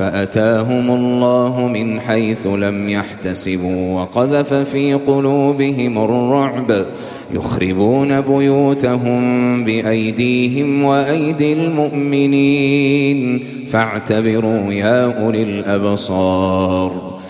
فأتاهم الله من حيث لم يحتسبوا وقذف في قلوبهم الرعب يخربون بيوتهم بأيديهم وأيدي المؤمنين فاعتبروا يا أولي الأبصار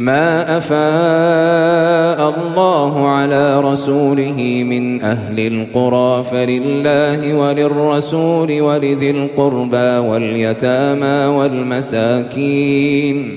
ما أفاء الله على رسوله من أهل القرى فلله وللرسول ولذي القربى واليتامى والمساكين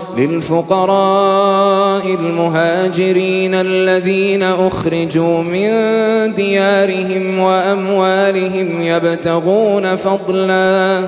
للفقراء المهاجرين الذين أخرجوا من ديارهم وأموالهم يبتغون فضلاً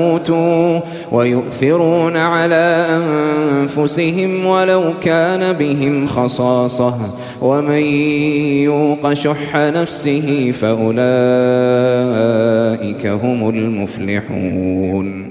ويؤثرون على أنفسهم ولو كان بهم خصاصة ومن يوق شح نفسه فأولئك هم المفلحون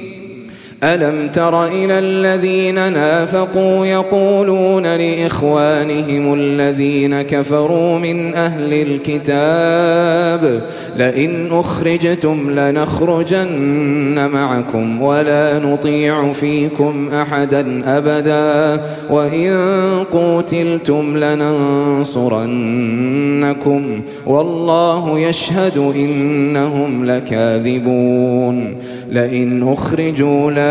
ألم تر إلى الذين نافقوا يقولون لإخوانهم الذين كفروا من أهل الكتاب لئن أخرجتم لنخرجن معكم ولا نطيع فيكم أحدا أبدا وإن قوتلتم لننصرنكم والله يشهد إنهم لكاذبون لئن أخرجوا لا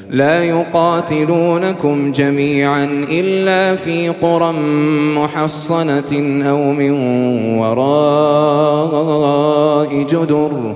لا يقاتلونكم جميعا إلا في قرى محصنة أو من وراء جدر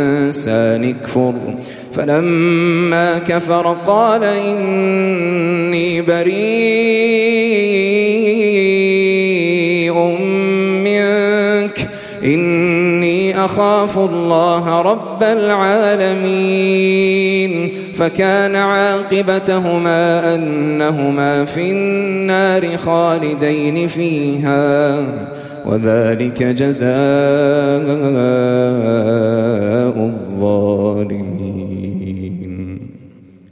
اكفر. فلما كفر قال إني بريء منك. إني أخاف الله رب العالمين. فكان عاقبتهما أنهما في النار خالدين فيها. وذلك جزاء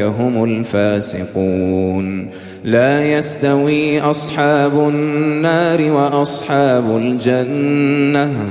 هم الفاسقون. لا يستوي أصحاب النار وأصحاب الجنة.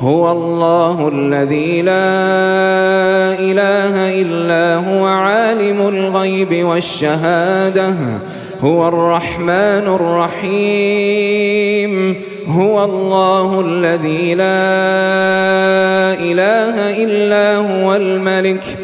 هو الله الذي لا إله إلا هو عالم الغيب والشهادة. هو الرحمن الرحيم. هو الله الذي لا إله إلا هو الملك.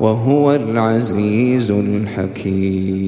وهو العزيز الحكيم.